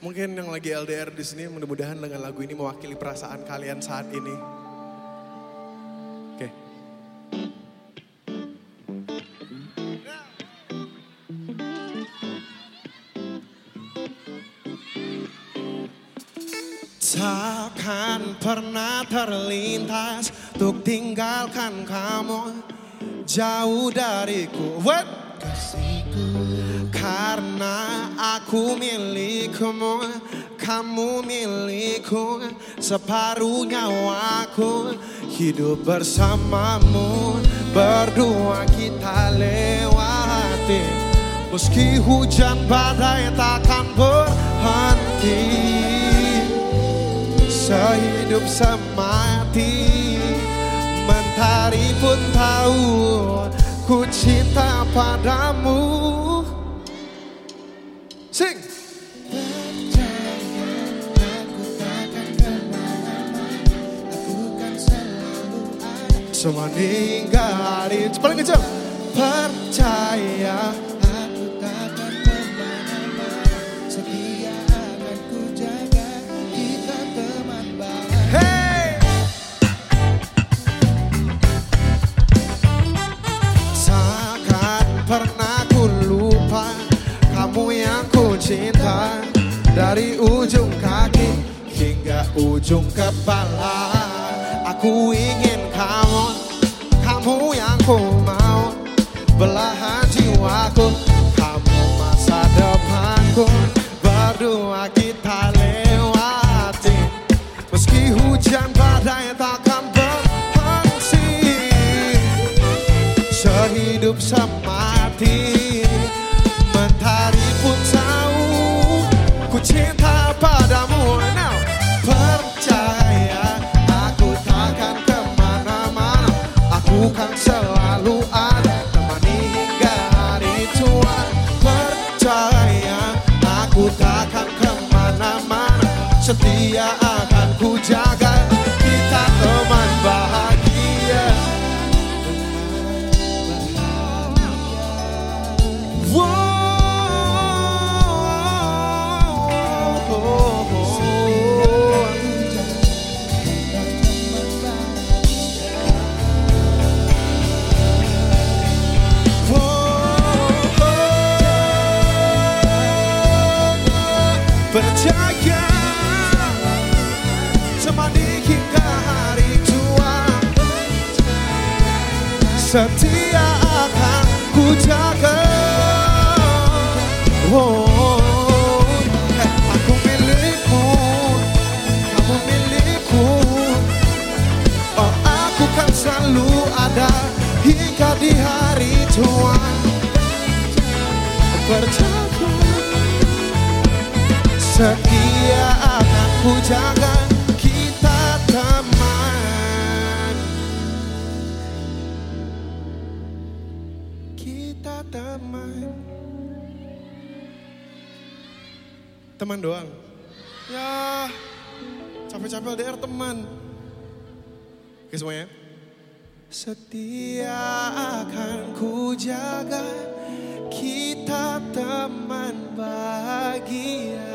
Mungkin yang lagi LDR di sini mudah-mudahan dengan lagu ini mewakili perasaan kalian saat ini. Oke. Takkan pernah terlintas Untuk tinggalkan kamu Jauh dariku What? Karena aku milikmu Kamu milikku. Separuh nyawaku Hidup bersamamu. Berdua kita lewati. Meski hujan badai takkan berhenti. Sehidup semati. Mentari pun tahu Ku cinta padamu. Sing Semua hingga hari Paling kencang Percaya Aku takkan ke mana-mana Setia akan ku jaga Kita teman baik. Hey! Takkan pernah ku lupa Kamu yang ku cinta. Dari ujung kaki hingga ujung kepala Aku ingin kamu Kamu yang ku mau. Belahan jiwaku Setia akan ku jaga Kita teman bahagia. Percaya Setia akan ku jaga oh, eh, Aku milikmu Kamu milikku Oh aku kan selalu ada Hingga di hari tua Percaya Setia akan ku jaga Kita teman. Teman doang? Ya Capek-capek LDR teman. Oke semuanya. Setia akan ku jaga Kita teman bahagia